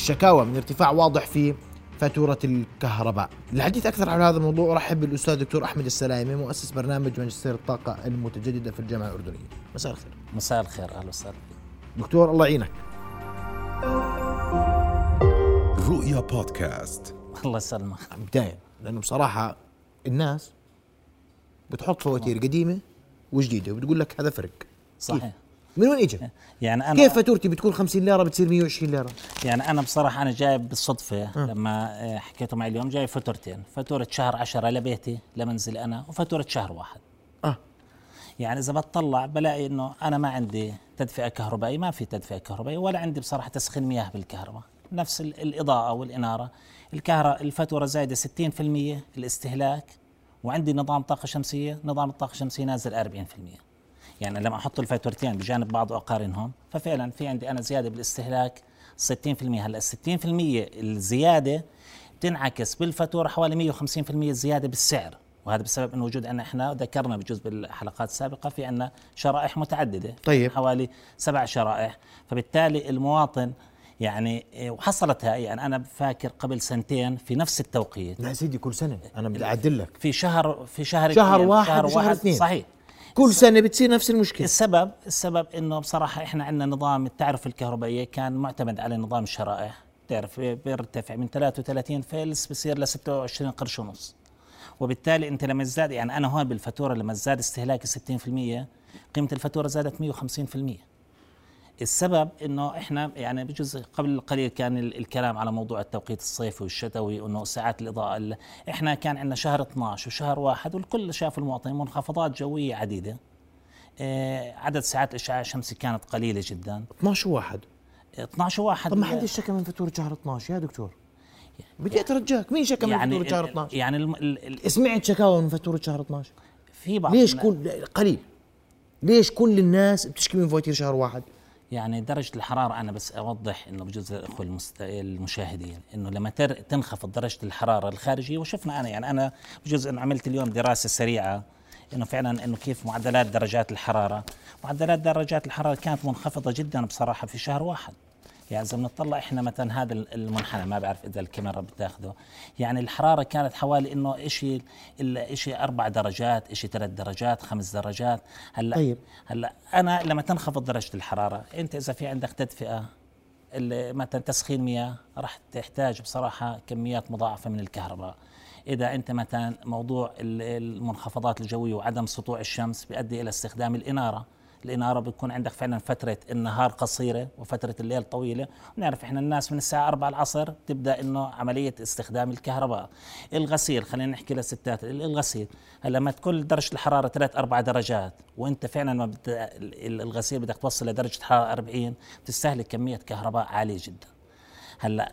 الشكاوى من ارتفاع واضح في فاتورة الكهرباء. للحديث أكثر عن هذا الموضوع أرحب بالأستاذ دكتور أحمد السلايمي مؤسس برنامج ماجستير الطاقة المتجددة في الجامعة الأردنية. مساء الخير. مساء الخير أهلا وسهلا. دكتور الله يعينك. رؤيا بودكاست. الله يسلمك. بداية لأنه بصراحة الناس بتحط فواتير قديمة وجديدة وبتقول لك هذا فرق. صحيح. من وين اجى؟ يعني أنا كيف فاتورتي بتكون 50 ليرة بتصير 120 ليرة؟ يعني أنا بصراحة أنا جايب بالصدفه أه. لما آه، حكيته معي اليوم جايب فاتورتين. فاتورة شهر 10 لبيتي لمنزلي أنا وفاتورة شهر واحد. آه. يعني إذا بتطلع بلاقي إنه أنا ما عندي تدفئة كهربائية ما في تدفئة كهربائية ولا عندي بصراحة تسخين مياه بالكهرباء. نفس الإضاءة والإنارة. الكهرباء الفاتورة زايدة 60% الاستهلاك. وعندي نظام طاقة شمسية نظام الطاقة الشمسية نازل 40% يعني لما أحط الفاتورتين بجانب بعض واقارنهم ففعلا في عندي أنا زيادة بالاستهلاك 60% هلأ 60% الزيادة تنعكس بالفاتورة حوالي 150% زيادة بالسعر. وهذا بسبب إنه وجود عندنا إحنا ذكرنا بجزء بالحلقات السابقة في عندنا شرائح متعددة طيب. حوالي سبع شرائح. فبالتالي المواطن يعني وحصلتها يعني أنا فاكر قبل سنتين في نفس التوقيت. لا سيدي كل سنة. أنا بدي أعدل لك. في شهر في شهر شهر واحد شهر واحد اثنين. صحيح. كل سنة بتصير نفس المشكلة. السبب السبب إنه بصراحة إحنا عندنا نظام التعرف الكهربائيه كان معتمد على نظام الشرائح. تعرف بيرتفع من 33 فلس بصير ل 26 قرش ونص. وبالتالي أنت لما تزداد يعني أنا هون بالفاتورة لما زاد استهلاكي 60% قيمة الفاتورة زادت 150% السبب إنه إحنا يعني بجوز قبل قليل كان الكلام على موضوع التوقيت الصيفي والشتوي انه ساعات الإضاءة إحنا كان عندنا شهر 12 وشهر واحد والكل شاف المواطنين منخفضات جوية عديدة. آه عدد ساعات الاشعاع الشمسي كانت قليلة جدا. 12 واحد 12 واحد. طب ما حدش شكى من فاتوره شهر 12 يا دكتور؟ بدي أترجاك مين شكى من يعني فاتوره شهر 12 يعني الم... ال... سمعت شكاوى من فاتوره شهر 12 في بعض ليش كل قليل. ليش كل الناس بتشكي من فواتير شهر واحد؟ يعني درجة الحرارة أنا بس أوضح إنه بجوز الأخوة. المشاهدين إنه لما تر... تنخفض درجة الحرارة الخارجية وشفنا أنا يعني أنا بجوز إنه عملت اليوم دراسة سريعة إنه فعلا إنه كيف معدلات درجات الحرارة معدلات درجات الحرارة كانت منخفضة جدا بصراحة في شهر واحد يعني اذا بنطلع إحنا مثلا هذا المنحنى ما بعرف إذا الكاميرا بتاخذه يعني الحرارة كانت حوالي إنه شيء شيء أربع درجات شيء ثلاث درجات خمس درجات. هلأ طيب. هلأ أنا لما تنخفض درجة الحرارة أنت إذا في عندك تدفئة مثلا تسخين مياه راح تحتاج بصراحة كميات مضاعفة من الكهرباء. إذا أنت مثلا موضوع المنخفضات الجوية وعدم سطوع الشمس بيؤدي إلى استخدام الإنارة. الإنارة بيكون عندك فعلا فترة النهار قصيرة وفترة الليل طويلة. ونعرف إحنا الناس من الساعة 4 العصر تبدأ إنه عملية استخدام الكهرباء. الغسيل خلينا نحكي للستات الغسيل. هلأ لما تكون درجة الحرارة 3 4 درجات وأنت فعلا ما الغسيل بدك توصل لدرجة حرارة 40 بتستهلك كمية كهرباء عالية جدا. هلا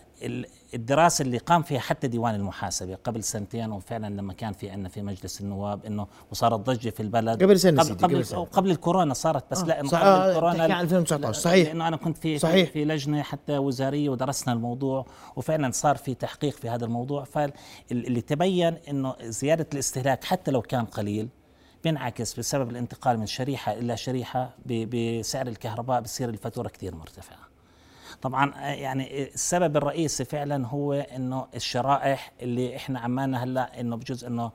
الدراسة اللي قام فيها حتى ديوان المحاسبة قبل سنتين وفعلا لما كان في عندنا في مجلس النواب إنه وصارت ضجه في البلد. قبل سنة قبل, قبل, قبل, قبل الكورونا صارت بس آه. لا إنه قبل آه الكورونا 2019 صحيح. لأنه أنا كنت في صحيح. في لجنة حتى وزارية ودرسنا الموضوع وفعلا صار في تحقيق في هذا الموضوع. فاللي تبين إنه زيادة الاستهلاك حتى لو كان قليل بينعكس بسبب الانتقال من شريحة إلى شريحة بسعر الكهرباء بصير الفاتورة كثير مرتفعة. طبعا آه، يعني السبب الرئيسي فعلا هو إنه الشرائح اللي إحنا عمالنا هلأ إنه بجزء إنه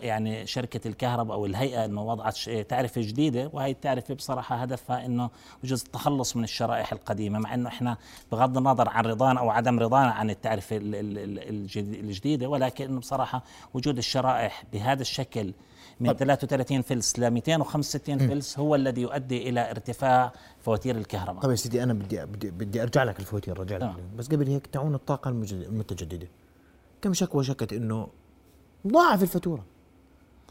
يعني شركة الكهرباء أو الهيئة إنه وضعت تعرفه جديدة وهي التعرفه بصراحة هدفها إنه بجزء التخلص من الشرائح القديمة مع إنه إحنا بغض النظر عن رضانا أو عدم رضانا عن التعرفه الجديدة ولكن بصراحة وجود الشرائح بهذا الشكل من 33 فلس ل 265 فلس هو الذي يؤدي إلى ارتفاع فواتير الكهرباء. طيب يا سيدي أنا بدي بدي, بدي أرجع لك الفواتير رجع لك بس قبل هيك تعون الطاقة المتجددة. كم شكوى شكت إنه ضاعف الفاتورة؟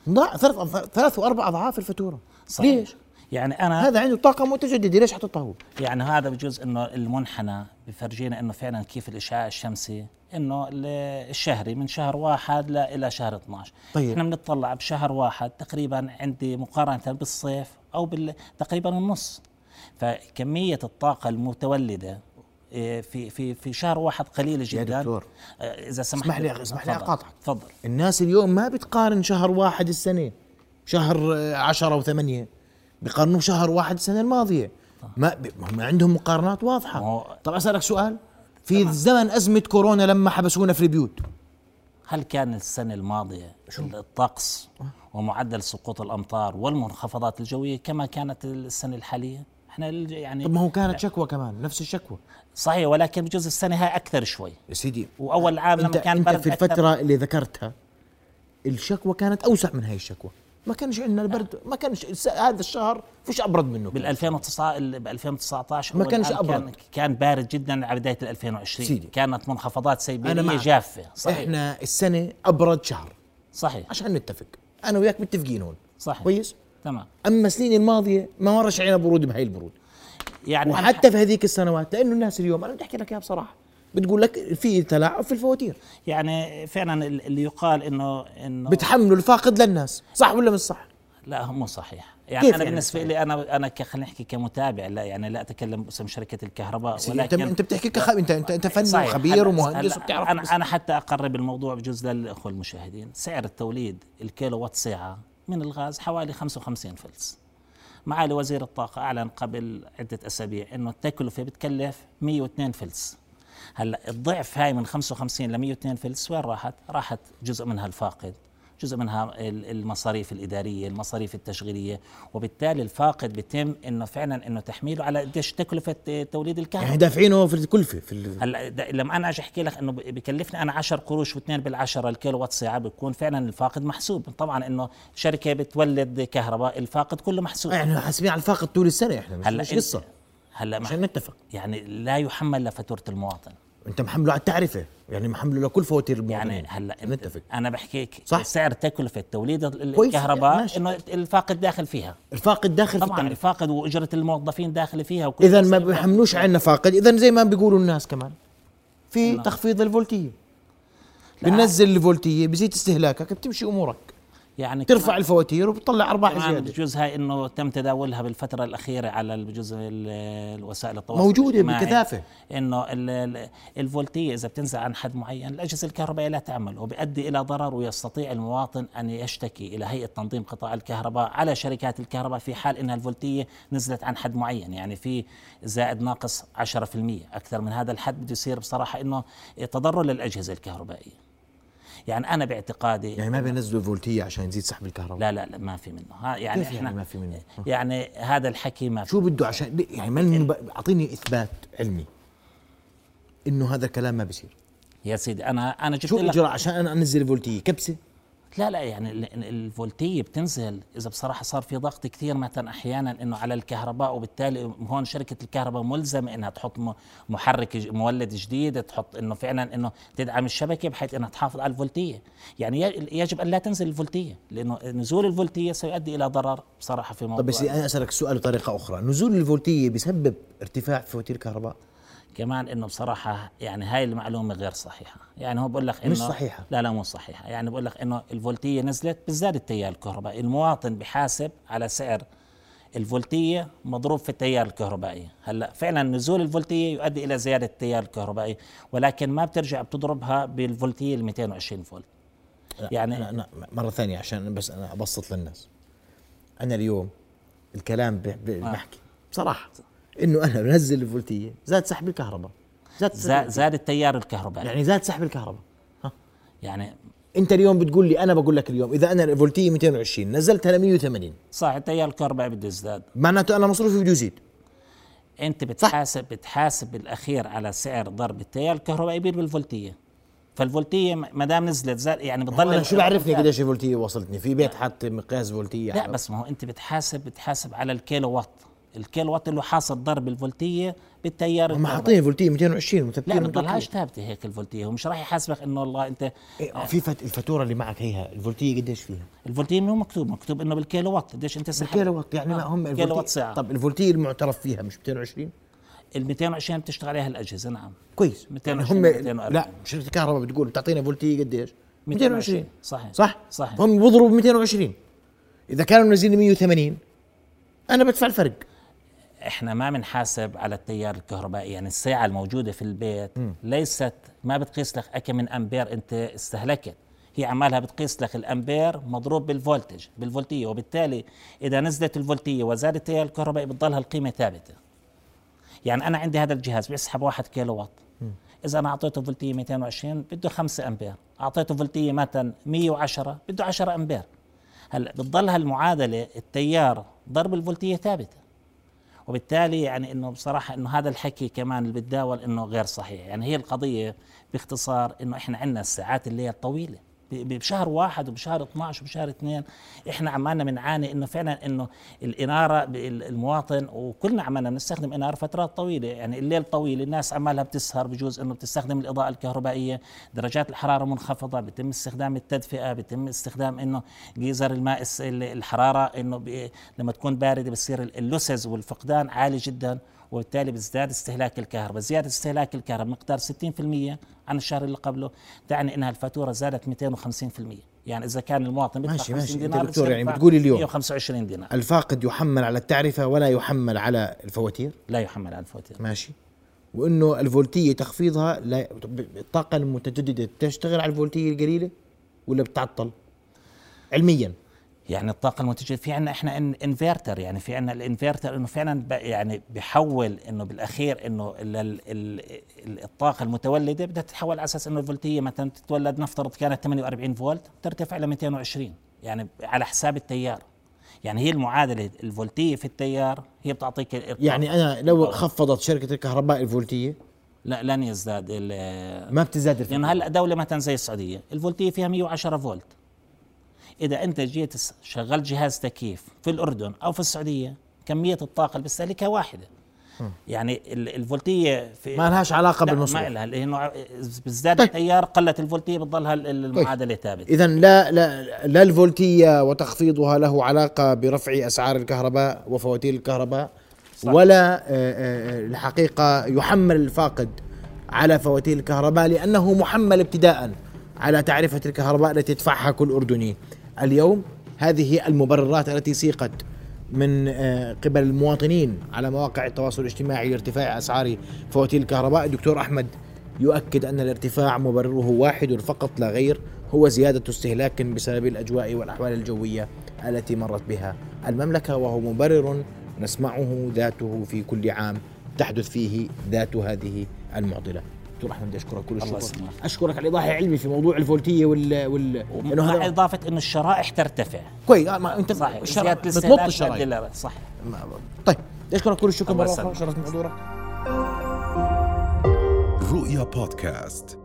ضاع ثلاث ثلاث وأربع أضعاف الفاتورة. صحيح. ليش؟ يعني أنا هذا عنده طاقة متجددة ليش حطتها هو؟ يعني هذا بجوز إنه المنحنى بفرجينا إنه فعلا كيف الإشعاع الشمسي إنه الشهري من شهر واحد إلى شهر 12 طيب. إحنا بنطلع بشهر واحد تقريبا عندي مقارنة بالصيف أو بال... تقريبا النص. فكمية الطاقة المتولدة إيه، في في في شهر واحد قليلة جدا. يا دكتور. آه، إذا سمحت اسمح لي اسمح لي اقاطعك تفضل الناس اليوم ما بتقارن شهر واحد السنة شهر عشرة وثمانية بيقارنوا شهر واحد السنة الماضية. ما هم عندهم مقارنات واضحة. طب أسألك سؤال. في زمن أزمة كورونا لما حبسونا في البيوت. هل كان السنة الماضية الطقس ومعدل سقوط الأمطار والمنخفضات الجوية كما كانت السنة الحالية؟ إحنا يعني طب ما هو كانت شكوى كمان نفس الشكوى. صحيح ولكن بجوز السنة هاي أكثر شوي. يا سيدي وأول عام انت لما كان أنت في أكثر. الفترة اللي ذكرتها الشكوى كانت أوسع من هاي الشكوى. ما كانش عندنا البرد ما كانش هذا الشهر فيش أبرد منه بال 2009 ب 2019 ما كانش عام أبرد. كان, كان بارد جدا على بداية ال 2020 سيدي. كانت منخفضات سيبيرية معك. جافة. صحيح. إحنا السنة أبرد شهر. صحيح. عشان نتفق. أنا وياك متفقين هون. صحيح. كويس؟ تمام. أما السنين الماضية ما مرش علينا برود بهي البرود. يعني وحتى في هذيك السنوات لأنه الناس اليوم أنا بدي أحكي لك إياها بصراحة. بتقول لك في تلاعب في الفواتير. يعني فعلا اللي يقال انه إنه بتحملوا الفاقد للناس صح ولا مش صح؟ لا هو مو صحيح. يعني كيف أنا يعني بالنسبة؟ لي أنا أنا خلينا نحكي كمتابع لا يعني لا أتكلم باسم شركة الكهرباء ولكن أنت بتحكي كخ... انت انت أنت فني. وخبير ومهندس وبتعرف أنا أنا حتى أقرب الموضوع بجوز للإخوة المشاهدين. سعر التوليد الكيلو وات ساعة من الغاز حوالي 55 فلس. معالي وزير الطاقة أعلن قبل عدة أسابيع إنه التكلفة بتكلف 102 فلس. هلا الضعف هاي من 55 ل 102 فلس وين راحت؟ راحت جزء منها الفاقد جزء منها ال- المصاريف الإدارية، المصاريف التشغيلية، وبالتالي الفاقد بيتم إنه فعلا إنه تحميله على قديش تكلفة آه، توليد الكهرباء. يعني دافعينه في الكلفه في ال... هلا لما أنا أجي أحكي لك إنه ب- بكلفني أنا 10 قروش واثنين بالعشرة الكيلو وات ساعة بكون فعلا الفاقد محسوب. طبعا إنه شركة بتولد كهرباء الفاقد كله محسوب. إحنا حاسبين على الفاقد طول السنة إحنا مش, هلا مش قصة. هلا عشان نتفق. يعني لا يحمل لفاتورة المواطن. انت محمله على التعرفة. يعني محمله لكل فواتير المواطنين. يعني هلا نتفق. أنا بحكيك صح. سعر تكلفه توليد الكهرباء. إنه الفاقد داخل فيها. الفاقد داخل في طبعا التعرفه الفاقد وأجرة الموظفين داخله فيها وكل اذا ما. بيحملوش عنا فاقد. اذا زي ما بيقولوا الناس كمان. في نعم. تخفيض الفولتية. بنزل الفولتية بزيد استهلاكك بتمشي أمورك. يعني ترفع الفواتير وبتطلع أرباح زيادة. بجوز هاي إنه تم تداولها بالفترة الأخيرة على بجوز ال- الوسائل التواصل الاجتماعي. بكثافة. إنه ال- ال- الفولتية إذا بتنزل عن حد معين الأجهزة الكهربائية لا تعمل وبيؤدي إلى ضرر ويستطيع المواطن أن يشتكي إلى هيئة تنظيم قطاع الكهرباء على شركات الكهرباء في حال إنها الفولتية نزلت عن حد معين يعني في زائد ناقص 10% أكثر من هذا الحد بده يصير بصراحة إنه تضرر للأجهزة الكهربائية. يعني أنا باعتقادي يعني ما بينزلوا الفولتية عشان يزيد سحب الكهرباء؟ لا لا لا ما في منه. ها يعني كيف إحنا يعني ما في منه؟ يعني هذا الحكي ما في شو بده عشان يعني من أعطيني إثبات علمي إنه هذا الكلام ما بصير يا سيدي أنا أنا جبت شو لك الاجراء عشان أنا أنزل الفولتية. كبسة؟ لا لا يعني ال- ال- الفولتية بتنزل إذا بصراحة صار في ضغط كثير مثلا أحيانا إنه على الكهرباء وبالتالي هون شركة الكهرباء ملزمة إنها تحط محرك مولد جديد تحط إنه فعلا إنه تدعم الشبكة بحيث إنها تحافظ على الفولتية. يعني يجب أن لا تنزل الفولتية لأنه نزول الفولتية سيؤدي إلى ضرر بصراحة في موضوع طب بس أنا أسألك سؤال بطريقة أخرى. نزول الفولتية بسبب ارتفاع في فواتير الكهرباء؟ كمان إنه بصراحة يعني هاي المعلومة غير صحيحة. يعني هو بقول لك إنه مش صحيحة. لا لا مو صحيحة. يعني بقول لك إنه الفولتية نزلت بزداد التيار الكهربائي. المواطن بحاسب على سعر الفولتية مضروب في التيار الكهربائي. هلأ فعلا نزول الفولتية يؤدي إلى زيادة التيار الكهربائي ولكن ما بترجع بتضربها بالفولتية ال 220 فولت. يعني أنا, أنا مرة ثانية عشان بس أنا أبسط للناس. أنا اليوم الكلام ب- بحكي بصراحة. إنه أنا بنزل الفولتية. زاد سحب الكهرباء. زاد زا- زاد التيار الكهربائي يعني زاد سحب الكهرباء. ها. يعني أنت اليوم بتقول لي أنا بقول لك اليوم إذا أنا الفولتية 220 نزلتها ل 180 صح التيار الكهربائي بده يزداد. معناته أنا مصروفي بده يزيد. أنت بتحاسب بتحاسب بالاخير على سعر ضرب التيار الكهربائي بالفولتية. فالفولتية ما دام نزلت زاد يعني بتضل أنا شو بعرفني قديش الفولتية وصلتني؟ في بيت حط مقياس فولتية لا بس ما هو أنت بتحاسب بتحاسب على الكيلو وات الكيلو وات اللي حاصل ضرب الفولتية بالتيار هم. حاطين الفولتية 220 لا مثبتين بتضلهاش ثابتة هيك الفولتية هو مش راح يحاسبك إنه والله أنت إيه، في فت... الفاتورة اللي معك هيها الفولتية قديش فيها؟ الفولتية مو مكتوب مكتوب إنه بالكيلو وات قديش أنت سحبت. الكيلو وات يعني ما آه، هم كيلو وات ساعة. طب الفولتية المعترف فيها مش 220 ال 220 بتشتغل عليها الأجهزة نعم. كويس. 220 يعني هم 240. لا شركه الكهرباء بتقول بتعطينا فولتية قديش؟ 220 صحيح. صح؟ صحيح. هم بيضربوا ب 220 إذا كانوا منزلين 180 أنا بدفع الفرق. إحنا ما بنحاسب على التيار الكهربائي يعني الساعة الموجودة في البيت ليست ما بتقيس لك كم من أمبير أنت استهلكت. هي عمالها بتقيس لك الأمبير مضروب بالفولتج بالفولتية وبالتالي إذا نزلت الفولتية وزاد التيار الكهربائي بتضلها القيمة ثابتة. يعني أنا عندي هذا الجهاز بيسحب واحد كيلو وات إذا أنا أعطيته فولتية 220 بده 5 أمبير. أعطيته فولتية مثلا 110 بده 10 أمبير. هلا بتضل هالمعادله التيار ضرب الفولتية ثابتة. وبالتالي يعني إنه بصراحة إنه هذا الحكي كمان اللي بتداول إنه غير صحيح. يعني هي القضية باختصار إنه إحنا عندنا الساعات الليل طويله بشهر واحد وبشهر 12 وبشهر اثنين إحنا عمالنا بنعاني إنه فعلا إنه الإنارة المواطن وكلنا عمالنا بنستخدم إنارة فترات طويلة يعني الليل طويل الناس عمالها بتسهر بجوز إنه بتستخدم الإضاءة الكهربائية درجات الحرارة منخفضة بيتم استخدام التدفئة بيتم استخدام إنه جيزر الماء الحرارة إنه لما تكون باردة بصير اللسز والفقدان عالي جدا. وبالتالي بيزداد استهلاك الكهرباء. زيادة استهلاك الكهرباء مقدار 60% عن الشهر اللي قبله تعني انها الفاتورة زادت 250% يعني إذا كان المواطن بيدفع ماشي 50 ماشي. دينار دكتور يعني بتقولي اليوم. 125 دينار. الفاقد يحمل على التعرفة ولا يحمل على الفواتير؟ لا يحمل على الفواتير. ماشي. وإنه الفولتية تخفيضها لا الطاقة المتجددة تشتغل على الفولتية القليلة ولا بتعطل؟ علميا. يعني الطاقة المتجدده في عندنا إحنا انفرتر يعني في عندنا الانفرتر إنه فعلا يعني بحول إنه بالأخير إنه الطاقة المتولدة بدها تتحول على أساس إنه الفولتية مثلا تتولد نفترض كانت 48 فولت ترتفع ل 220 يعني على حساب التيار. يعني هي المعادلة الفولتية في التيار هي بتعطيك يعني أنا لو خفضت شركة الكهرباء الفولتية؟ لا لن يزداد ما بتزداد لأنه يعني هلأ دولة مثلا زي السعودية الفولتية فيها 110 فولت. إذا أنت جيت شغلت جهاز تكييف في الأردن أو في السعودية كمية الطاقة اللي بيستهلكها واحدة يعني الفولتية في ما لهاش علاقة بالمصروف. ما لها لأنه بيزداد طيب. التيار قلت الفولتية بتضلها المعادلة ثابتة. اذا لا لا لا الفولتية وتخفيضها له علاقة برفع أسعار الكهرباء وفواتير الكهرباء صح. ولا آه، آه، آه، الحقيقة يحمل الفاقد على فواتير الكهرباء لأنه محمل ابتداء على تعرفة الكهرباء التي يدفعها كل أردني. اليوم. هذه المبررات التي سيقت من آه، قبل المواطنين على مواقع التواصل الاجتماعي لارتفاع أسعار فواتير الكهرباء. الدكتور أحمد يؤكد أن الارتفاع مبرره واحد فقط لا غير هو زيادة استهلاك بسبب الأجواء والأحوال الجوية التي مرت بها المملكة وهو مبرر نسمعه ذاته في كل عام تحدث فيه ذات هذه المعضلة. دكتور أحمد بدي أشكرك كل الشكر. أشكرك على الإيضاح العلمي في موضوع الفولتية وال وال مع إضافة إنه الشرائح ترتفع. كويس آه، ما أنت صحيح الشرائح بتمط الشرائح. صح طيب أشكرك كل الشكر مرة أخرى شرفت بحضورك. رؤيا بودكاست.